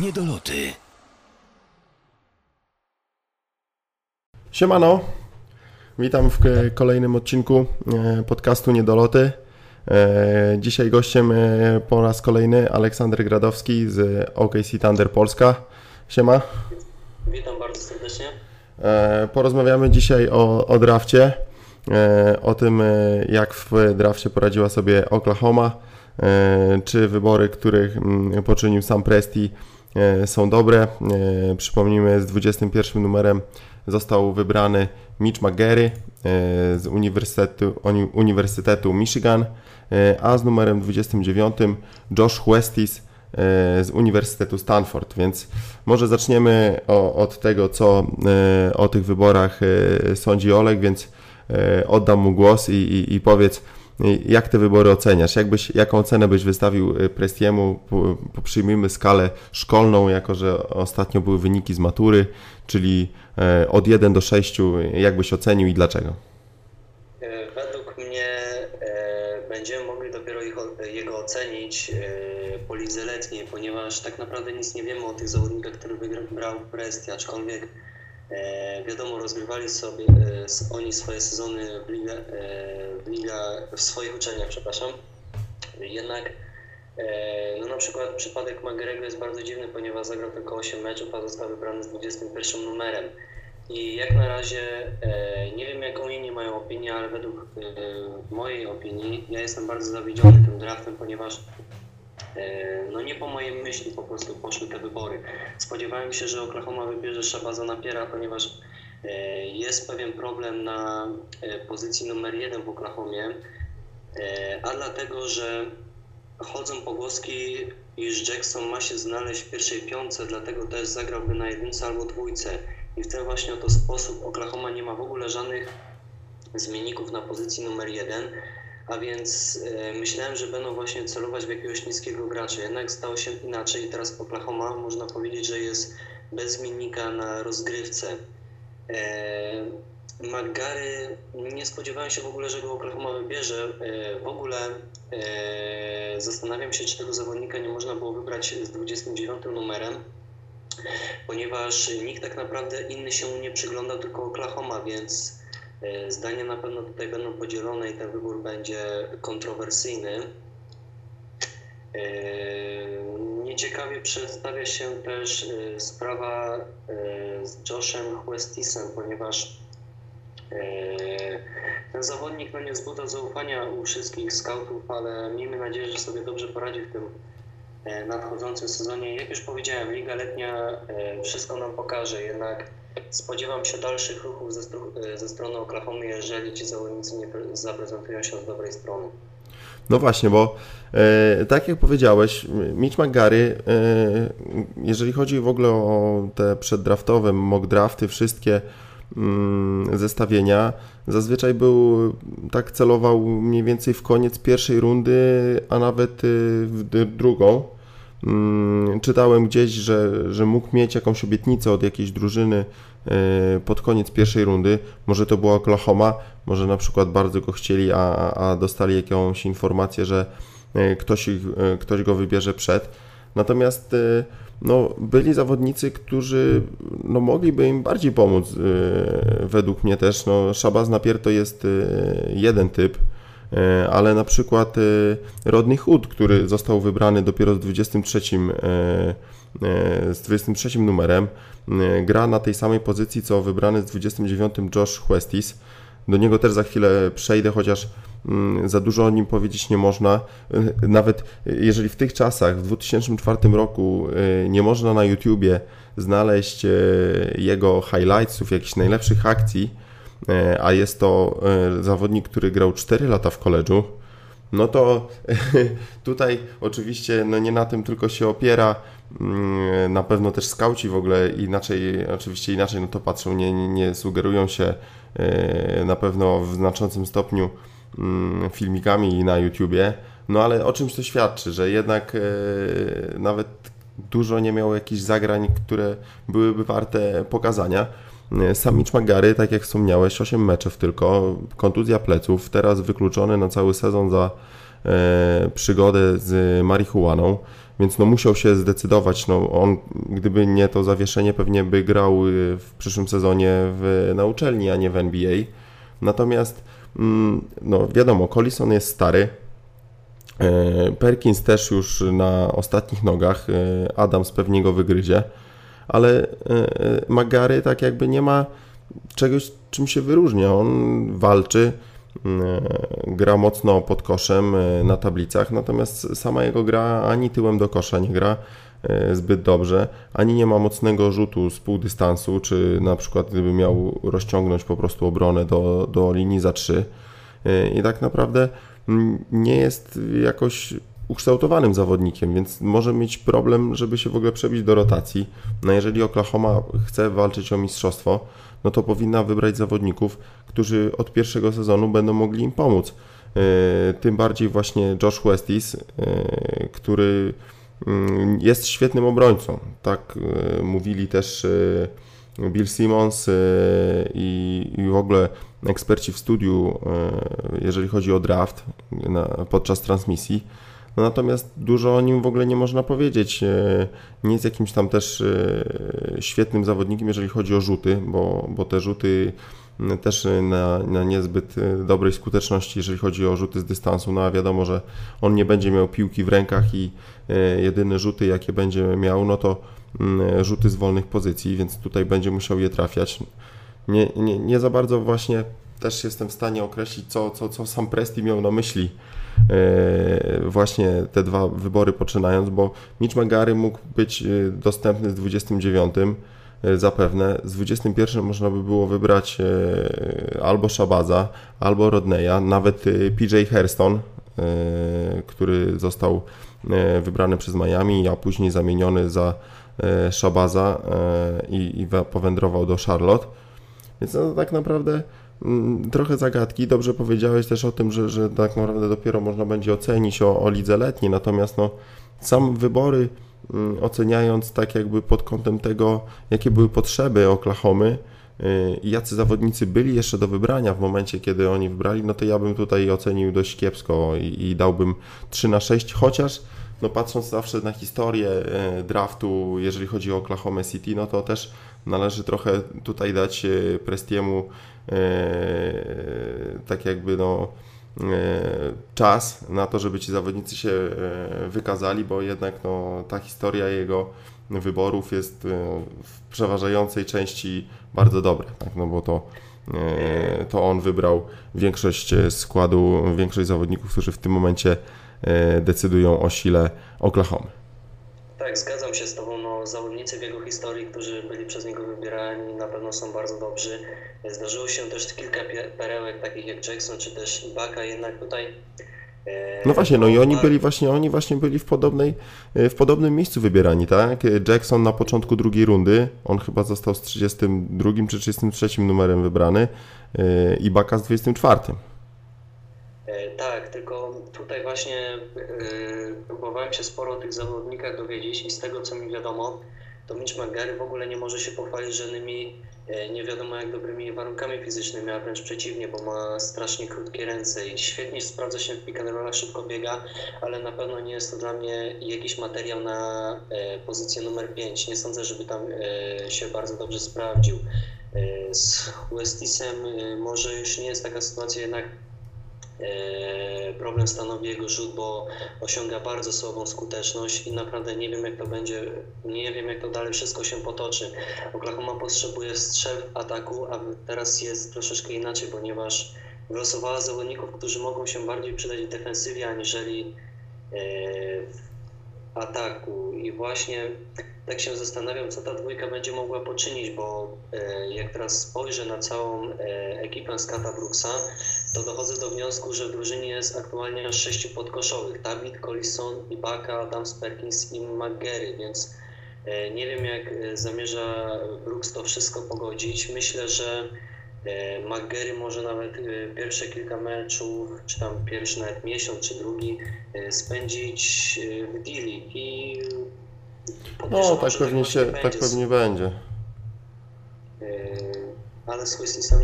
Niedoloty. Siemano, witam w kolejnym odcinku e, podcastu Niedoloty. E, Dzisiaj gościem e, po raz kolejny Aleksander Gradowski z OKC Thunder Polska. Siema. Witam bardzo serdecznie. Porozmawiamy dzisiaj o, o drafcie, o tym jak w drafcie poradziła sobie Oklahoma, czy wybory, których mm, poczynił sam Presti są dobre. E, Przypomnijmy, z 21 numerem został wybrany Mitch McGarry e, z Uniwersytetu, Uni- Uniwersytetu Michigan, e, a z numerem 29 Josh Westis e, z Uniwersytetu Stanford, więc może zaczniemy o, od tego, co e, o tych wyborach e, sądzi Olek, więc e, oddam mu głos i, i, i powiedz, e, jak te wybory oceniasz? Jaką cenę byś wystawił e, Prestiemu? Przyjmijmy skalę szkolną, jako że ostatnio były wyniki z matury, czyli e, od 1 do 6, jak byś ocenił i dlaczego? E, Według mnie e, będziemy mogli dopiero jego ocenić po lidze letniej, ponieważ tak naprawdę nic nie wiemy o tych zawodnikach, których wygrał Presti, aczkolwiek wiadomo, rozgrywali sobie e, oni swoje sezony w, liga, e, w, liga, w swoich uczelniach, przepraszam. Jednak e, no na przykład przypadek Magrego jest bardzo dziwny, ponieważ zagrał tylko 8 meczów, a został wybrany z 21 numerem. I jak na razie e, nie wiem jaką inni mają opinię, ale według e, mojej opinii ja jestem bardzo zawiedziony tym draftem, ponieważ e, no nie po mojej myśli po prostu poszły te wybory. Spodziewałem się, że Oklahoma wybierze Shabaza Napiera, ponieważ e, jest pewien problem na e, pozycji numer jeden w Oklahomie, e, a dlatego, że chodzą pogłoski, iż Jackson ma się znaleźć w pierwszej piątce, dlatego też zagrałby na jedynce albo dwójce. I w ten właśnie oto sposób Oklahoma nie ma w ogóle żadnych zmienników na pozycji numer jeden, a więc e, myślałem, że będą właśnie celować w jakiegoś niskiego gracza. Jednak stało się inaczej i teraz Oklahoma można powiedzieć, że jest bez zmiennika na rozgrywce. E, McGary, nie spodziewałem się w ogóle, że go Oklahoma wybierze. E, w ogóle zastanawiam się, czy tego zawodnika nie można było wybrać z 29 numerem, ponieważ nikt tak naprawdę inny się nie przyglądał, tylko Oklahoma, więc zdania na pewno tutaj będą podzielone i ten wybór będzie kontrowersyjny. E, Nieciekawie przedstawia się też e, sprawa e, z Joshem Westisem, ponieważ e, ten zawodnik no, nie wzbudza zaufania u wszystkich scoutów, ale miejmy nadzieję, że sobie dobrze poradzi w tym e, nadchodzącym sezonie. Jak już powiedziałem, Liga Letnia e, wszystko nam pokaże, jednak spodziewam się dalszych ruchów ze, e, ze strony Oklahomy, jeżeli ci zawodnicy nie pre- zaprezentują się z dobrej strony. No właśnie, bo e, tak jak powiedziałeś, Mitch McGarry, e, jeżeli chodzi w ogóle o te przeddraftowe mock drafty, wszystkie mm, zestawienia, zazwyczaj był, tak celował mniej więcej w koniec pierwszej rundy, a nawet w drugą. Mm, Czytałem gdzieś, że, że mógł mieć jakąś obietnicę od jakiejś drużyny e, pod koniec pierwszej rundy. Może to była Oklahoma, może na przykład bardzo go chcieli, a, a dostali jakąś informację, że e, ktoś, ich, e, ktoś go wybierze przed. Natomiast no, byli zawodnicy, którzy no, mogliby im bardziej pomóc. Według mnie też. No, Szabaz Napier to jest jeden typ, ale na przykład e, Rodney Hood, który został wybrany dopiero z 23, e, e, z 23 numerem, e, gra na tej samej pozycji co wybrany z 29 Josh Westis. Do niego też za chwilę przejdę, chociaż mm, za dużo o nim powiedzieć nie można. Nawet jeżeli w tych czasach, w 2004 roku, nie można na YouTubie znaleźć jego highlightsów, jakichś najlepszych akcji, a jest to y, zawodnik, który grał 4 lata w koledżu, no to tutaj oczywiście no nie na tym tylko się opiera. Mm, Na pewno też skauci w ogóle inaczej, oczywiście inaczej na to patrzą, nie, nie, nie sugerują się e, na pewno w znaczącym stopniu mm, filmikami na YouTubie, no ale o czymś to świadczy, że jednak e, nawet dużo nie miał jakichś zagrań, które byłyby warte pokazania. E, Sam Mitch McGary, tak jak wspomniałeś, 8 meczów tylko, kontuzja pleców, teraz wykluczony na cały sezon za e, przygodę z marihuaną. więc no musiał się zdecydować. No on, gdyby nie to zawieszenie, pewnie by grał y, w przyszłym sezonie w, na uczelni, a nie w NBA. Natomiast mm, no wiadomo, Collison jest stary, e, Perkins też już na ostatnich nogach, e, Adams pewnie go wygryzie, ale e, Magary tak jakby nie ma czegoś, czym się wyróżnia. On walczy, gra mocno pod koszem na tablicach, natomiast sama jego gra ani tyłem do kosza nie gra zbyt dobrze, ani nie ma mocnego rzutu z pół dystansu, czy na przykład gdyby miał rozciągnąć po prostu obronę do, do linii za 3. I tak naprawdę nie jest jakoś ukształtowanym zawodnikiem, więc może mieć problem, żeby się w ogóle przebić do rotacji. No jeżeli Oklahoma chce walczyć o mistrzostwo, no to powinna wybrać zawodników, którzy od pierwszego sezonu będą mogli im pomóc. E, tym bardziej właśnie Josh Westis, e, który mm, jest świetnym obrońcą. Tak e, mówili też Bill Simmons i, w ogóle eksperci w studiu, jeżeli chodzi o draft podczas transmisji no natomiast dużo o nim w ogóle nie można powiedzieć. E, nie jest jakimś tam też e, świetnym zawodnikiem, jeżeli chodzi o rzuty, bo, bo te rzuty też na, na niezbyt e, dobrej skuteczności, jeżeli chodzi o rzuty z dystansu. No a wiadomo, że on nie będzie miał piłki w rękach i jedyne rzuty, jakie będzie miał, no to rzuty z wolnych pozycji, więc tutaj będzie musiał je trafiać. Nie, nie, nie za bardzo właśnie też jestem w stanie określić, co, co, co sam Presti miał na myśli właśnie te dwa wybory poczynając, bo Mitch McGary mógł być e, dostępny z 29 e, zapewne. Z 21 można by było wybrać albo Shabaza, albo Rodneya, nawet PJ Hairston, który został wybrany przez Miami, a później zamieniony za Shabaza i, i powędrował do Charlotte. Więc no, tak naprawdę trochę zagadki. Dobrze powiedziałeś też o tym, że, że tak naprawdę dopiero można będzie ocenić o, o lidze letniej, natomiast no, sam wybory mm, oceniając tak jakby pod kątem tego, jakie były potrzeby Oklahomy jacy zawodnicy byli jeszcze do wybrania w momencie, kiedy oni wybrali, no to ja bym tutaj ocenił dość kiepsko i, i dałbym 3 na 6, chociaż no patrząc zawsze na historię y, draftu, jeżeli chodzi o Oklahoma City, no to też należy trochę tutaj dać y, Prestiemu tak jakby no, e, czas na to, żeby ci zawodnicy się e, wykazali, bo jednak no, ta historia jego wyborów jest w przeważającej części bardzo dobra, tak? no bo to, to on wybrał większość składu, większość zawodników, którzy w tym momencie decydują o sile Oklahoma. Tak, zgadzam się z Tobą. No, zawodnicy w jego historii, którzy byli przez niego wybierani, na pewno są bardzo dobrzy. Zdarzyło się też kilka perełek, takich jak Jackson czy też Ibaka, jednak tutaj. E, no właśnie, no i oni byli właśnie, oni właśnie byli w podobnej, e, w podobnym miejscu wybierani, tak? Jackson na początku drugiej rundy, on chyba został z 32 czy 33 numerem wybrany, e, Ibaka z 24. Tak, tylko tutaj właśnie próbowałem się sporo o tych zawodnikach dowiedzieć i z tego co mi wiadomo, to Mitch McGarry w ogóle nie może się pochwalić żadnymi e, nie wiadomo jak dobrymi warunkami fizycznymi, a wręcz przeciwnie, bo ma strasznie krótkie ręce i świetnie sprawdza się w pick and rollach, szybko biega, ale na pewno nie jest to dla mnie jakiś materiał na e, pozycję numer 5. Nie sądzę, żeby tam się bardzo dobrze sprawdził. Z Westisem może już nie jest taka sytuacja, jednak problem stanowi jego rzut, bo osiąga bardzo słabą skuteczność i naprawdę nie wiem jak to będzie, nie wiem jak to dalej wszystko się potoczy. Oklahoma potrzebuje strzel ataku, a teraz jest troszeczkę inaczej, ponieważ wylosowała zawodników, którzy mogą się bardziej przydać w defensywie aniżeli e, w ataku i właśnie tak się zastanawiam, co ta dwójka będzie mogła poczynić, bo e, jak teraz spojrzę na całą ekipę Skata Brooksa, to dochodzę do wniosku, że w drużynie jest aktualnie sześciu podkoszowych. David, Collison, Ibaka, Adams, Perkins i McGarry, więc e, nie wiem jak e, zamierza Brooks to wszystko pogodzić. Myślę, że e, McGarry może nawet pierwsze kilka meczów, czy tam pierwszy nawet miesiąc, czy drugi spędzić w Dili i no, tak pewnie, się, tak pewnie będzie. Ale z Whistlisem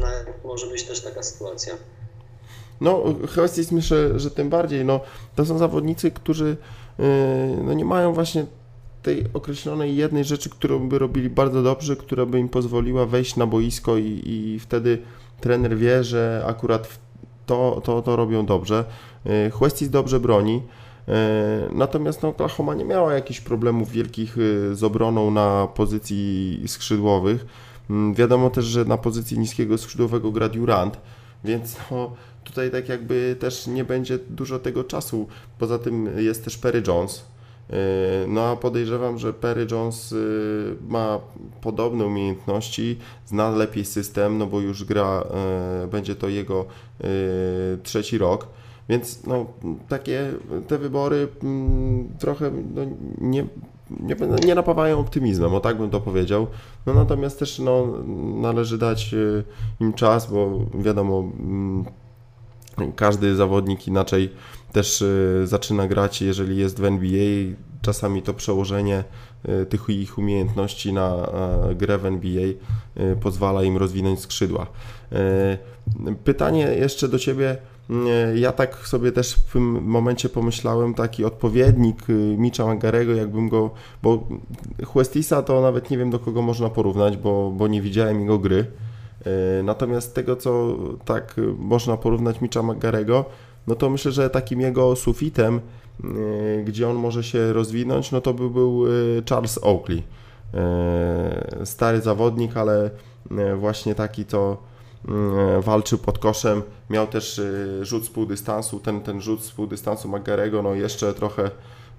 może być też taka sytuacja. No, Hestis myślę, że tym bardziej. No, to są zawodnicy, którzy yy, no, nie mają właśnie tej określonej jednej rzeczy, którą by robili bardzo dobrze, która by im pozwoliła wejść na boisko i, i wtedy trener wie, że akurat to, to, to robią dobrze. Huestis dobrze broni. Natomiast no, Oklahoma nie miała jakichś problemów wielkich z obroną na pozycji skrzydłowych. Mm, wiadomo też, że na pozycji niskiego skrzydłowego gra Durant, więc no, tutaj tak jakby też nie będzie dużo tego czasu. Poza tym jest też Perry Jones. Y, no a podejrzewam, że Perry Jones y, ma podobne umiejętności, zna lepiej system, no bo już gra, y, będzie to jego trzeci rok. Więc no, takie te wybory mm, trochę no, nie nie, nie napawają optymizmem, o tak bym to powiedział. No natomiast też no, należy dać y, im czas, bo wiadomo, mm, każdy zawodnik inaczej też y, zaczyna grać, jeżeli jest w NBA. Czasami to przełożenie y, tych ich umiejętności na grę w NBA pozwala im rozwinąć skrzydła. Pytanie jeszcze do Ciebie ja tak sobie też w tym momencie pomyślałem, taki odpowiednik y, Micha Magarego, jakbym go, bo Huestisa to nawet nie wiem do kogo można porównać, bo, bo nie widziałem jego gry. Y, natomiast tego, co tak można porównać Micha Magarego, no to myślę, że takim jego sufitem, y, gdzie on może się rozwinąć, no to by był Charles Oakley. Stary zawodnik, ale właśnie taki to walczył pod koszem, miał też y, rzut z półdystansu, ten, ten rzut z półdystansu Magarego, no jeszcze trochę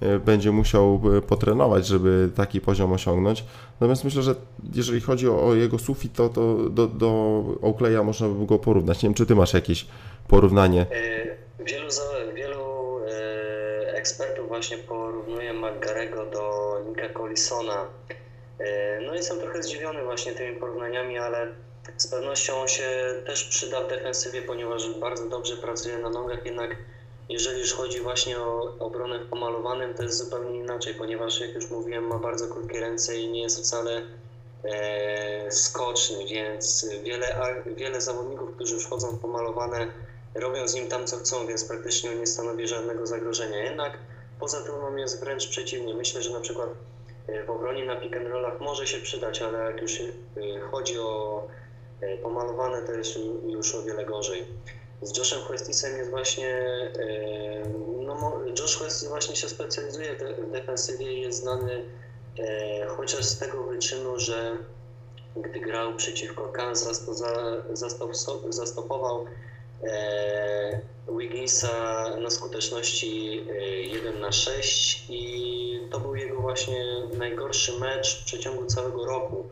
y, będzie musiał potrenować, żeby taki poziom osiągnąć. Natomiast myślę, że jeżeli chodzi o, jego sufit, to, to do, do Oakleya można by go porównać. Nie wiem, czy ty masz jakieś porównanie? E, wielu, wielu e, ekspertów właśnie porównuje Magarego do Nika Collisona. E, no jestem trochę zdziwiony właśnie tymi porównaniami, ale z pewnością on się też przyda w defensywie, ponieważ bardzo dobrze pracuje na nogach, jednak jeżeli już chodzi właśnie o obronę w pomalowanym, to jest zupełnie inaczej, ponieważ jak już mówiłem, ma bardzo krótkie ręce i nie jest wcale e, skoczny, więc wiele, wiele zawodników, którzy wchodzą w pomalowane, robią z nim tam co chcą, więc praktycznie on nie stanowi żadnego zagrożenia. Jednak poza tym on jest wręcz przeciwnie. Myślę, że na przykład e, w obronie na pick and rollach może się przydać, ale jak już e, chodzi o pomalowane to jest już o wiele gorzej. Z Joshem Huestisem jest właśnie, e, no Josh Huestis właśnie się specjalizuje w defensywie i jest znany e, chociaż z tego wyczynu, że gdy grał przeciwko Kansas, to zastopował Wigginsa na skuteczności 1 na 6 i to był jego właśnie najgorszy mecz w przeciągu całego roku.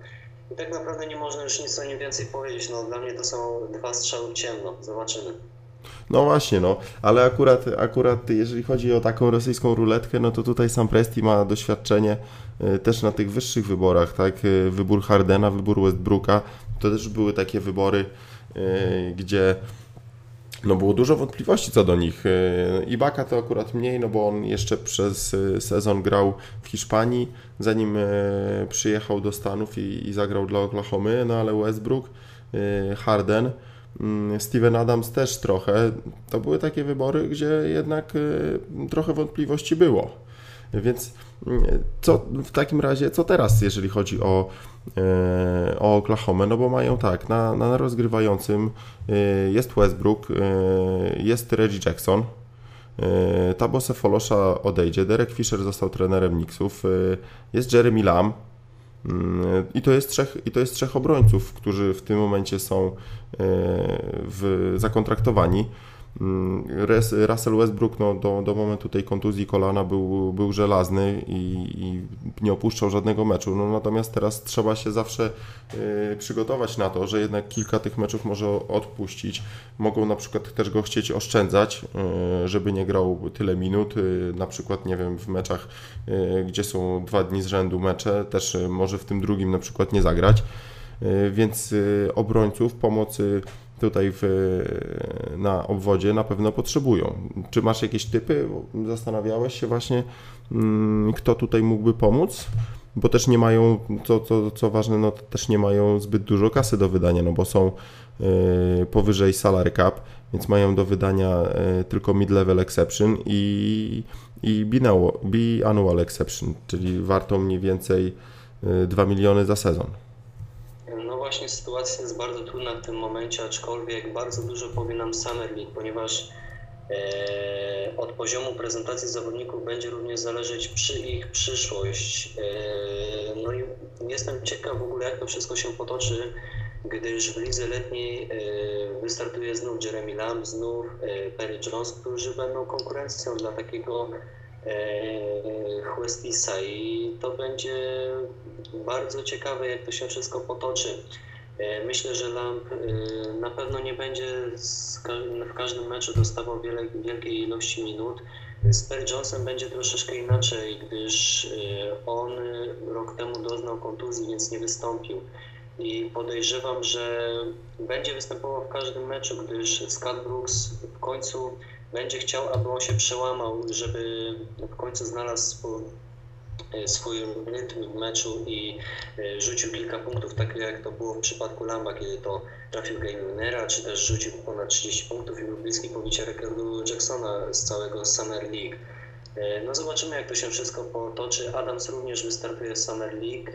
I tak naprawdę nie można już nic o nim więcej powiedzieć. No, dla mnie to są dwa strzały ciemno. Zobaczymy. No właśnie, no, ale akurat, akurat jeżeli chodzi o taką rosyjską ruletkę, no to tutaj sam Presti ma doświadczenie y, też na tych wyższych wyborach, tak? Y, wybór Hardena, wybór Westbrooka, to też były takie wybory, y, gdzie no było dużo wątpliwości co do nich. E, Ibaka to akurat mniej, no bo on jeszcze przez e, sezon grał w Hiszpanii, zanim e, przyjechał do Stanów i, i zagrał dla Oklahomy, no ale Westbrook, Harden, mm, Steven Adams też trochę. To były takie wybory, gdzie jednak trochę wątpliwości było. Więc mm, co w takim razie, co teraz, jeżeli chodzi o, o Oklahoma? No bo mają tak, na, na rozgrywającym e, jest Westbrook, e, jest Reggie Jackson, Tabose Folosza odejdzie, Derek Fisher został trenerem Knicksów, jest Jeremy Lamb, mm, i to, jest trzech, I to jest trzech obrońców, którzy w tym momencie są w, zakontraktowani. Mm, Russell Westbrook no, do, do momentu tej kontuzji kolana był, był żelazny i, i nie opuszczał żadnego meczu. No, natomiast teraz trzeba się zawsze y, przygotować na to, że jednak kilka tych meczów może odpuścić. Mogą na przykład też go chcieć oszczędzać, y, żeby nie grał tyle minut. Y, na przykład, nie wiem, w meczach, gdzie są dwa dni z rzędu mecze, też może w tym drugim na przykład nie zagrać. Więc obrońców, pomocy tutaj w, na obwodzie na pewno potrzebują. Czy masz jakieś typy? Zastanawiałeś się właśnie, mm, kto tutaj mógłby pomóc? bo też nie mają, co, co, co ważne, no też nie mają zbyt dużo kasy do wydania, no bo są yy, powyżej salary cap, więc mają do wydania yy, tylko mid-level exception i, i biannual exception, czyli warto mniej więcej yy, 2 miliony za sezon. No właśnie sytuacja jest bardzo trudna w tym momencie, aczkolwiek bardzo dużo powie nam Summer League, ponieważ E, od poziomu prezentacji zawodników będzie również zależeć przy ich przyszłość. E, no i jestem ciekaw w ogóle, jak to wszystko się potoczy, gdyż w lidze letniej e, wystartuje znów Jeremy Lamb, znów Perry Jones, którzy będą konkurencją dla takiego Chłestisa i to będzie bardzo ciekawe, jak to się wszystko potoczy. E, myślę, że Lamp e, na pewno nie będzie w każdym meczu dostawał wiele, wielkiej ilości minut. Z Perry Johnson będzie troszeczkę inaczej, gdyż e, on rok temu doznał kontuzji, więc nie wystąpił. I podejrzewam, że będzie występował w każdym meczu, gdyż Scott Brooks w końcu będzie chciał, aby on się przełamał, żeby w końcu znalazł E, swój rytm w meczu i e, rzucił kilka punktów, tak jak to było w przypadku Lamba, kiedy to trafił game winnera, czy też rzucił ponad 30 punktów i był bliski pobicia rekordu Jacksona z całego Summer League. E, no zobaczymy, jak to się wszystko potoczy. Adams również wystartuje w Summer League.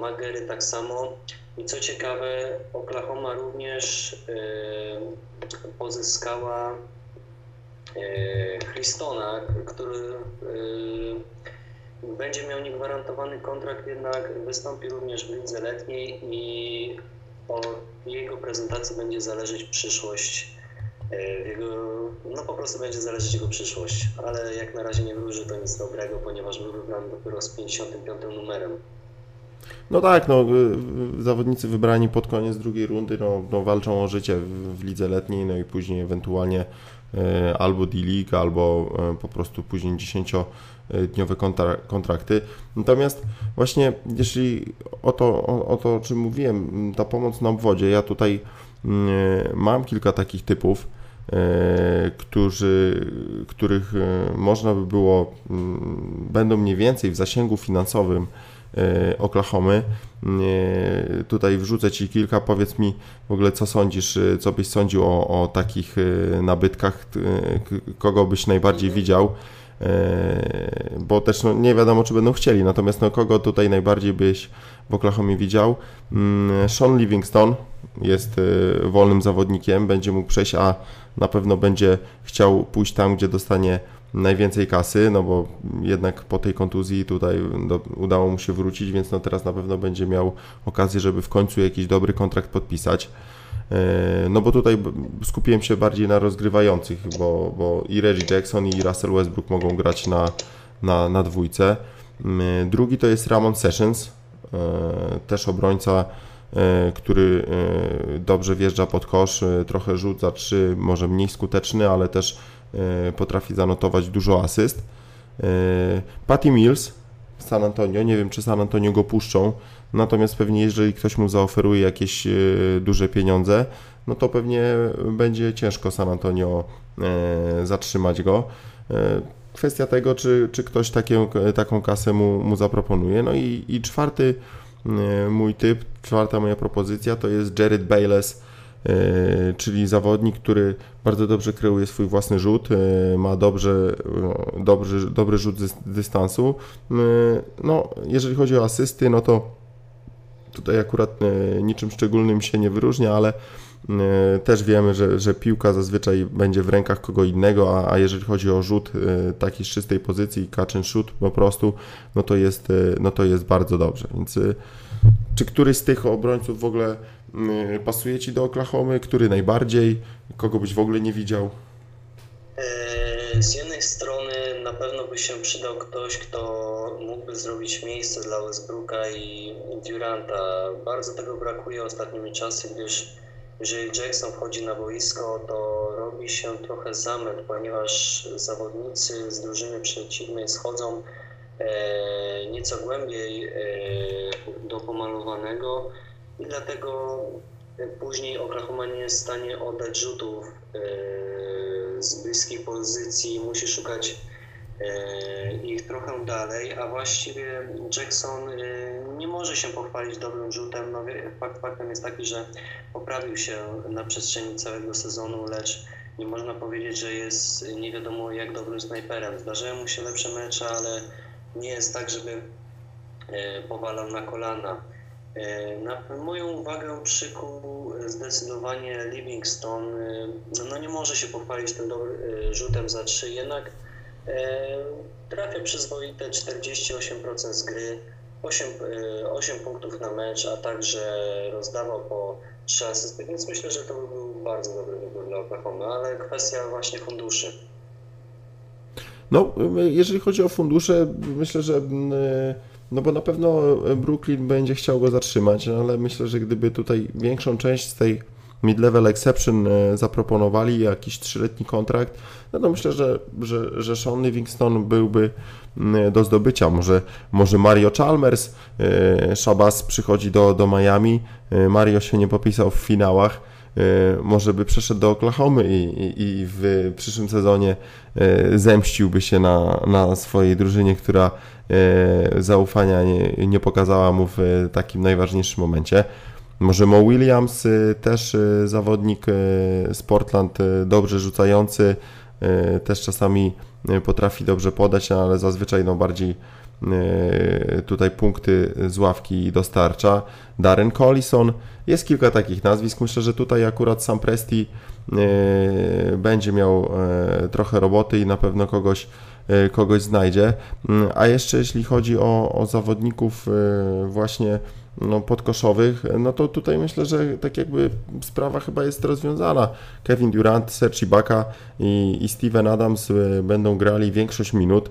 Magery tak samo. I co ciekawe, Oklahoma również pozyskała E, Christona, który e, będzie miał niegwarantowany kontrakt, jednak wystąpi również w lidze letniej i od jego prezentacji będzie zależeć przyszłość e, jego, no po prostu będzie zależeć jego przyszłość, ale jak na razie nie wróży to nic dobrego, ponieważ był wybrany dopiero z 55 numerem. No tak, no, zawodnicy wybrani pod koniec drugiej rundy no, no walczą o życie w, w lidze letniej, no i później ewentualnie E, albo D-League, albo e, po prostu później 10-dniowe kontrakty. Natomiast właśnie jeśli o to, o, o to, o czym mówiłem, ta pomoc na obwodzie, ja tutaj mam kilka takich typów, e, którzy, których można by było, mm, będą mniej więcej w zasięgu finansowym E, Oklahomy. E, tutaj wrzucę Ci kilka, powiedz mi w ogóle co sądzisz, e, co byś sądził o, o takich nabytkach, kogo byś najbardziej widział, bo też no, nie wiadomo czy będą chcieli, natomiast no, kogo tutaj najbardziej byś w Oklahomie widział? Mm, Sean Livingston jest wolnym zawodnikiem, będzie mógł przejść, a na pewno będzie chciał pójść tam, gdzie dostanie najwięcej kasy, no bo jednak po tej kontuzji tutaj do, udało mu się wrócić, więc no teraz na pewno będzie miał okazję, żeby w końcu jakiś dobry kontrakt podpisać. E, no bo tutaj skupiłem się bardziej na rozgrywających, bo, bo i Reggie Jackson i Russell Westbrook mogą grać na, na, na dwójce. E, drugi to jest Ramon Sessions, e, też obrońca, który dobrze wjeżdża pod kosz, trochę rzuca trzy, może mniej skuteczny, ale też potrafi zanotować dużo asyst. Patty Mills San Antonio, nie wiem czy San Antonio go puszczą, natomiast pewnie jeżeli ktoś mu zaoferuje jakieś e, duże pieniądze, no to pewnie będzie ciężko San Antonio zatrzymać go. Kwestia tego, czy, czy ktoś takie, taką kasę mu, mu zaproponuje. No i, i czwarty mój typ, czwarta moja propozycja to jest Jared Bayless E, czyli zawodnik, który bardzo dobrze kreuje swój własny rzut, e, ma dobrze, e, dobry, dobry rzut z dystansu. No, jeżeli chodzi o asysty, no to tutaj akurat niczym szczególnym się nie wyróżnia, ale też wiemy, że, że piłka zazwyczaj będzie w rękach kogo innego, a, a jeżeli chodzi o rzut taki z czystej pozycji, and shoot po prostu, no to jest, no to jest bardzo dobrze. Więc czy któryś z tych obrońców w ogóle pasuje Ci do Oklahomy? Który najbardziej? Kogo byś w ogóle nie widział? E, z jednej strony na pewno by się przydał ktoś, kto mógłby zrobić miejsce dla Westbrooka i Duranta. Bardzo tego brakuje ostatnimi czasy, gdyż jeżeli Jackson wchodzi na boisko, to robi się trochę zamęt, ponieważ zawodnicy z drużyny przeciwnej schodzą e, nieco głębiej e, do pomalowanego i dlatego później Oklahoma nie jest w stanie oddać rzutów e, z bliskiej pozycji, musi szukać ich trochę dalej, a właściwie Jackson nie może się pochwalić dobrym rzutem. No, fakt faktem jest taki, że poprawił się na przestrzeni całego sezonu, lecz nie można powiedzieć, że jest nie wiadomo jak dobrym snajperem. Zdarzają mu się lepsze mecze, ale nie jest tak, żeby powalał na kolana. Na moją uwagę przykuł zdecydowanie Livingston. No nie może się pochwalić tym dobrym rzutem za trzy, jednak trafia przyzwoite 48% z gry, 8, 8 punktów na mecz, a także rozdawał po 3 asysty, więc myślę, że to by był bardzo dobry wybór dla Oklahoma, ale kwestia właśnie funduszy. No, jeżeli chodzi o fundusze, myślę, że no bo na pewno Brooklyn będzie chciał go zatrzymać, ale myślę, że gdyby tutaj większą część z tej mid-level exception e, zaproponowali, jakiś trzyletni kontrakt, no to myślę, że, że, że Sean Livingston byłby do zdobycia. Może, może Mario Chalmers, e, Shabazz przychodzi do, do Miami, e, Mario się nie popisał w finałach, może by przeszedł do Oklahomy i, i, i, w przyszłym sezonie zemściłby się na, na swojej drużynie, która zaufania nie, nie pokazała mu w takim najważniejszym momencie. Może Mo Williams, też zawodnik z Portland, dobrze rzucający, też czasami potrafi dobrze podać, ale zazwyczaj no bardziej tutaj punkty z ławki dostarcza. Darren Collison, jest kilka takich nazwisk. Myślę, że tutaj akurat Sam Presti będzie miał trochę roboty i na pewno kogoś, kogoś znajdzie. Mm, a jeszcze jeśli chodzi o, o zawodników właśnie no, podkoszowych, no to tutaj myślę, że tak jakby sprawa chyba jest rozwiązana. Kevin Durant, Serge Ibaka i, i Steven Adams będą grali większość minut,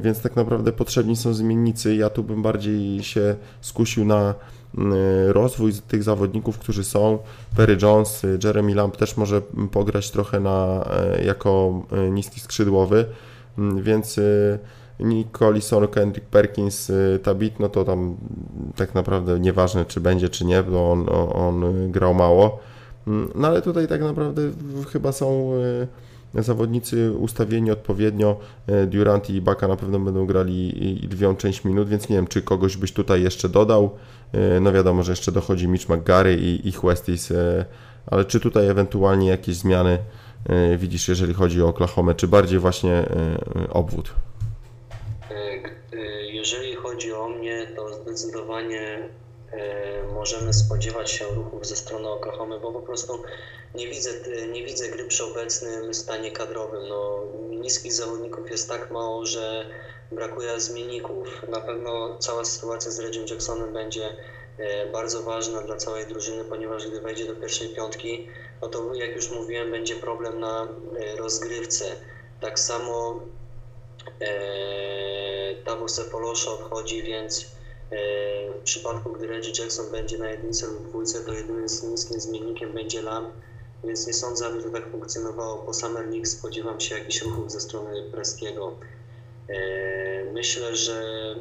więc tak naprawdę potrzebni są zmiennicy. Ja tu bym bardziej się skusił na y, rozwój tych zawodników, którzy są. Perry Jones, Jeremy Lamb też może pograć trochę na, jako niski skrzydłowy, więc Nick Collison, Kendrick Perkins, Tabit, no to tam tak naprawdę nieważne czy będzie czy nie, bo on, on grał mało. Mm, no ale tutaj tak naprawdę chyba są zawodnicy ustawieni odpowiednio. Y, Durant i Baka na pewno będą grali lwią część minut, więc nie wiem, czy kogoś byś tutaj jeszcze dodał. No wiadomo, że jeszcze dochodzi Mitch McGarry i, i Westis, ale czy tutaj ewentualnie jakieś zmiany widzisz, jeżeli chodzi o Oklahoma, czy bardziej właśnie obwód? zdecydowanie e, możemy spodziewać się ruchów ze strony Oklahomy, bo po prostu nie widzę, nie widzę gry przy obecnym stanie kadrowym. No, niskich zawodników jest tak mało, że brakuje zmienników. Na pewno cała sytuacja z Reggie Jacksonem będzie e, bardzo ważna dla całej drużyny, ponieważ gdy wejdzie do pierwszej piątki, no to jak już mówiłem, będzie problem na e, rozgrywce. Tak samo e, Tabo Sepolosza odchodzi, więc w przypadku, gdy Reggie Jackson będzie na jedynce lub dwójce, to jedynym niskim zmiennikiem będzie Lam, więc nie sądzę, aby to tak funkcjonowało. Po Summer League spodziewam się jakichś ruchów ze strony Prestiego. E, myślę, że,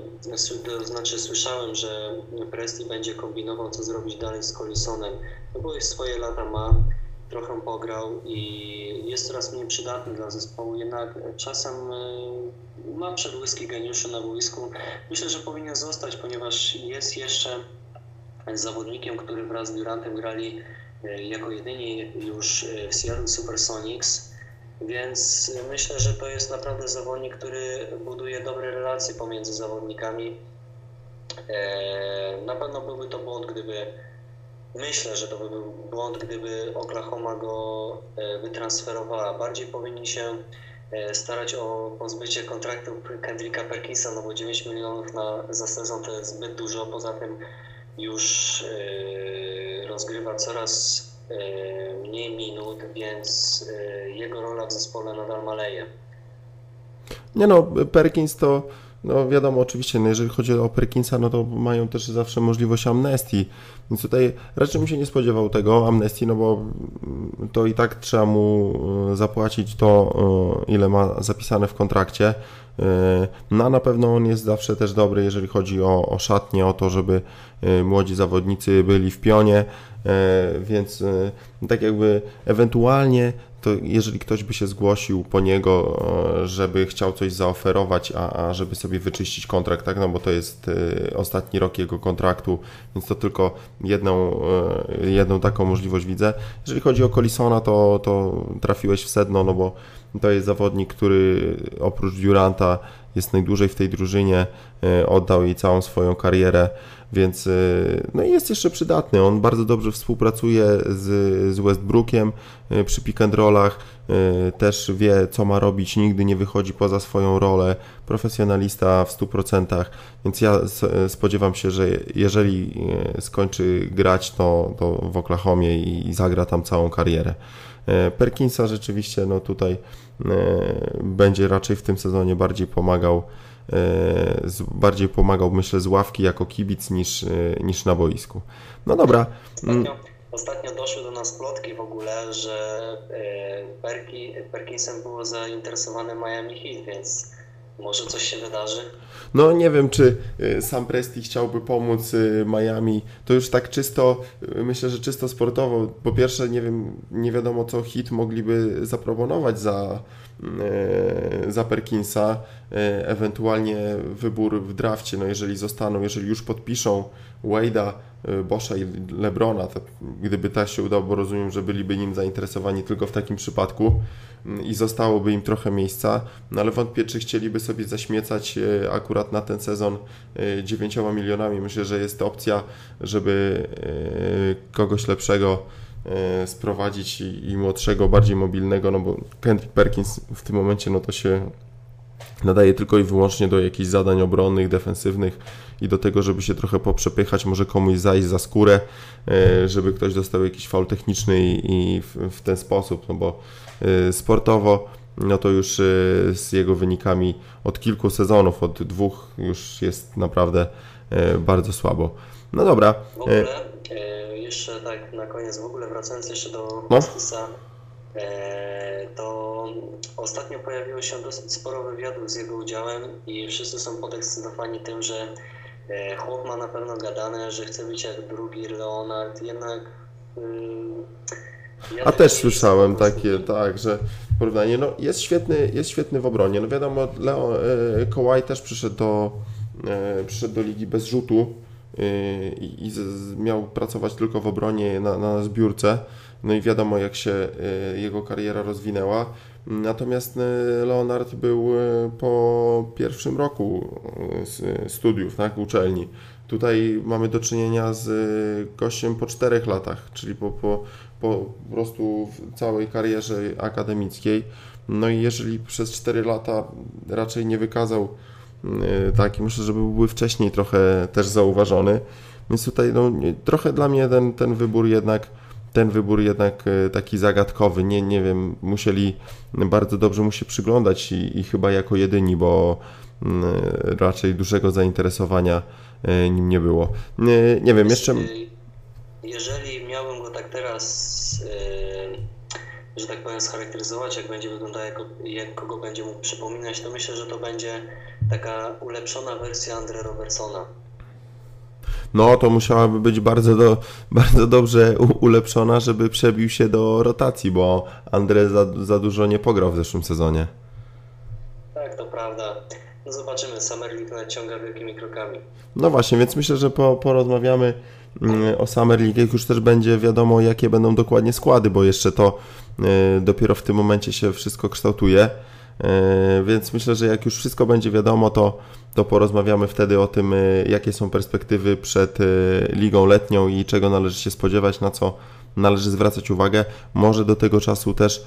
to znaczy słyszałem, że Presti będzie kombinował, co zrobić dalej z Collisonem, no bo już swoje lata ma, trochę pograł i jest coraz mniej przydatny dla zespołu, jednak czasem e, ma przedłyski geniuszu na boisku. Myślę, że powinien zostać, ponieważ jest jeszcze zawodnikiem, który wraz z Durantem grali e, jako jedyni już w Seattle Supersonics, więc myślę, że to jest naprawdę zawodnik, który buduje dobre relacje pomiędzy zawodnikami. E, na pewno byłby to błąd, gdyby Myślę, że to by był błąd, gdyby Oklahoma go e, wytransferowała. Bardziej powinni się e, starać o pozbycie kontraktu Kendricka Perkinsa, no bo 9 milionów na, za sezon to jest zbyt dużo. Poza tym już e, rozgrywa coraz mniej minut, więc jego rola w zespole nadal maleje. Nie no, Perkins to no wiadomo, oczywiście, no jeżeli chodzi o Perkinsa, no to mają też zawsze możliwość amnestii, więc tutaj raczej bym się nie spodziewał tego amnestii, no bo to i tak trzeba mu e, zapłacić to, e, ile ma zapisane w kontrakcie. E, no na pewno on jest zawsze też dobry, jeżeli chodzi o, o szatnie, o to, żeby młodzi zawodnicy byli w pionie, więc tak jakby ewentualnie to jeżeli ktoś by się zgłosił po niego, e, żeby chciał coś zaoferować, a, a żeby sobie wyczyścić kontrakt, tak, no bo to jest e, ostatni rok jego kontraktu, więc to tylko jedną, e, jedną taką możliwość widzę. Jeżeli chodzi o Collisona, to, to trafiłeś w sedno, no bo to jest zawodnik, który oprócz Duranta jest najdłużej w tej drużynie, oddał jej całą swoją karierę, więc y, no i jest jeszcze przydatny. On bardzo dobrze współpracuje z, z Westbrookiem y, przy pick and rollach, y, też wie co ma robić, nigdy nie wychodzi poza swoją rolę, profesjonalista w 100%, więc ja spodziewam się, że jeżeli skończy grać to, to w Oklahomie i, i zagra tam całą karierę. Perkinsa rzeczywiście no tutaj będzie raczej w tym sezonie bardziej pomagał bardziej pomagał, myślę, z ławki jako kibic niż, e, niż na boisku. No dobra. Ostatnio, ostatnio doszły do nas plotki w ogóle, że e, Perki, Perkinsem było zainteresowane Miami Heat, więc może coś się wydarzy? No nie wiem, czy sam Presti chciałby pomóc Miami. To już tak czysto, myślę, że czysto sportowo. Po pierwsze, nie wiem, nie wiadomo, co hit mogliby zaproponować za, za Perkinsa. Ewentualnie wybór w drafcie, no jeżeli zostaną, jeżeli już podpiszą Wade'a, e, Boscha i Lebrona, gdyby tak się udało, bo rozumiem, że byliby nim zainteresowani tylko w takim przypadku mm, i zostałoby im trochę miejsca, no ale wątpię, czy chcieliby sobie zaśmiecać e, akurat na ten sezon 9 milionami. Myślę, że jest opcja, żeby kogoś lepszego sprowadzić i, młodszego, bardziej mobilnego, no bo Kendrick Perkins w tym momencie no to się nadaje tylko i wyłącznie do jakichś zadań obronnych, defensywnych i do tego, żeby się trochę poprzepychać, może komuś zajść za skórę, e, żeby ktoś dostał jakiś faul techniczny i, w, ten sposób, no bo e, sportowo no to już e, z jego wynikami od kilku sezonów, od dwóch już jest naprawdę bardzo słabo. No dobra. W ogóle, jeszcze tak na koniec, w ogóle wracając jeszcze do no. To ostatnio pojawiło się dosyć sporo wywiadów z jego udziałem i wszyscy są podekscytowani tym, że e, chłop ma na pewno gadane, że chce być jak drugi Leonard, jednak... Ja A też słyszałem takie, tak, że porównanie, no jest świetny, jest świetny w obronie, no wiadomo, Leo, e, Kawhi też przyszedł do, e, przyszedł do ligi bez rzutu i, i z, miał pracować tylko w obronie na, na zbiórce, no i wiadomo jak się jego kariera rozwinęła, Natomiast e, Leonard był e, po pierwszym roku e, studiów, tak, uczelni. Tutaj mamy do czynienia z gościem po czterech latach, czyli po, po, po prostu całej karierze akademickiej. No i jeżeli przez 4 lata raczej nie wykazał taki, myślę, że byłby wcześniej trochę też zauważony. Więc tutaj no, trochę dla mnie ten, ten wybór jednak ten wybór jednak e, taki zagadkowy. Nie, nie wiem, musieli bardzo dobrze mu się przyglądać i, i chyba jako jedyni, bo mm, raczej dużego zainteresowania e, nim nie było. Nie, nie wiem, jeszcze. Jeżeli miałbym go tak teraz, e, że tak powiem, scharakteryzować, jak będzie wyglądał, jak, kogo będzie mógł przypominać, to myślę, że to będzie taka ulepszona wersja Andre Robertsona no to musiałaby być bardzo, do, bardzo dobrze ulepszona, żeby przebił się do rotacji, bo Andre za, za dużo nie pograł w zeszłym sezonie. Tak, to prawda. No zobaczymy, Summer League naciąga wielkimi krokami. No właśnie, więc myślę, że po, porozmawiamy mm, o Summer League, jak już też będzie wiadomo, jakie będą dokładnie składy, bo jeszcze to y, dopiero w tym momencie się wszystko kształtuje. E, więc myślę, że jak już wszystko będzie wiadomo, to, to porozmawiamy wtedy o tym, e, jakie są perspektywy przed e, ligą letnią i czego należy się spodziewać, na co należy zwracać uwagę. Może do tego czasu też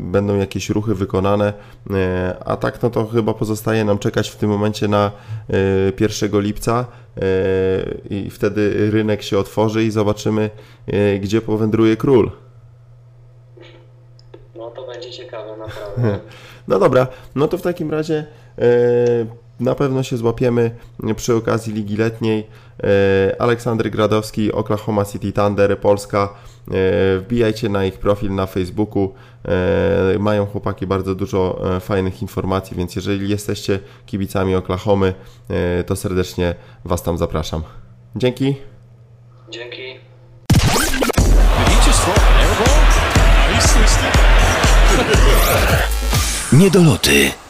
będą jakieś ruchy wykonane, a tak no to chyba pozostaje nam czekać w tym momencie na 1 lipca i wtedy rynek się otworzy i zobaczymy, gdzie powędruje król. To będzie ciekawe, naprawdę. No dobra, no to w takim razie e, na pewno się złapiemy przy okazji Ligi Letniej. E, Aleksandry Gradowski, Oklahoma City Thunder, Polska. E, wbijajcie na ich profil na Facebooku. Mają chłopaki bardzo dużo fajnych informacji, więc jeżeli jesteście kibicami Oklahomy, to serdecznie Was tam zapraszam. Dzięki. Dzięki. Niedoloty.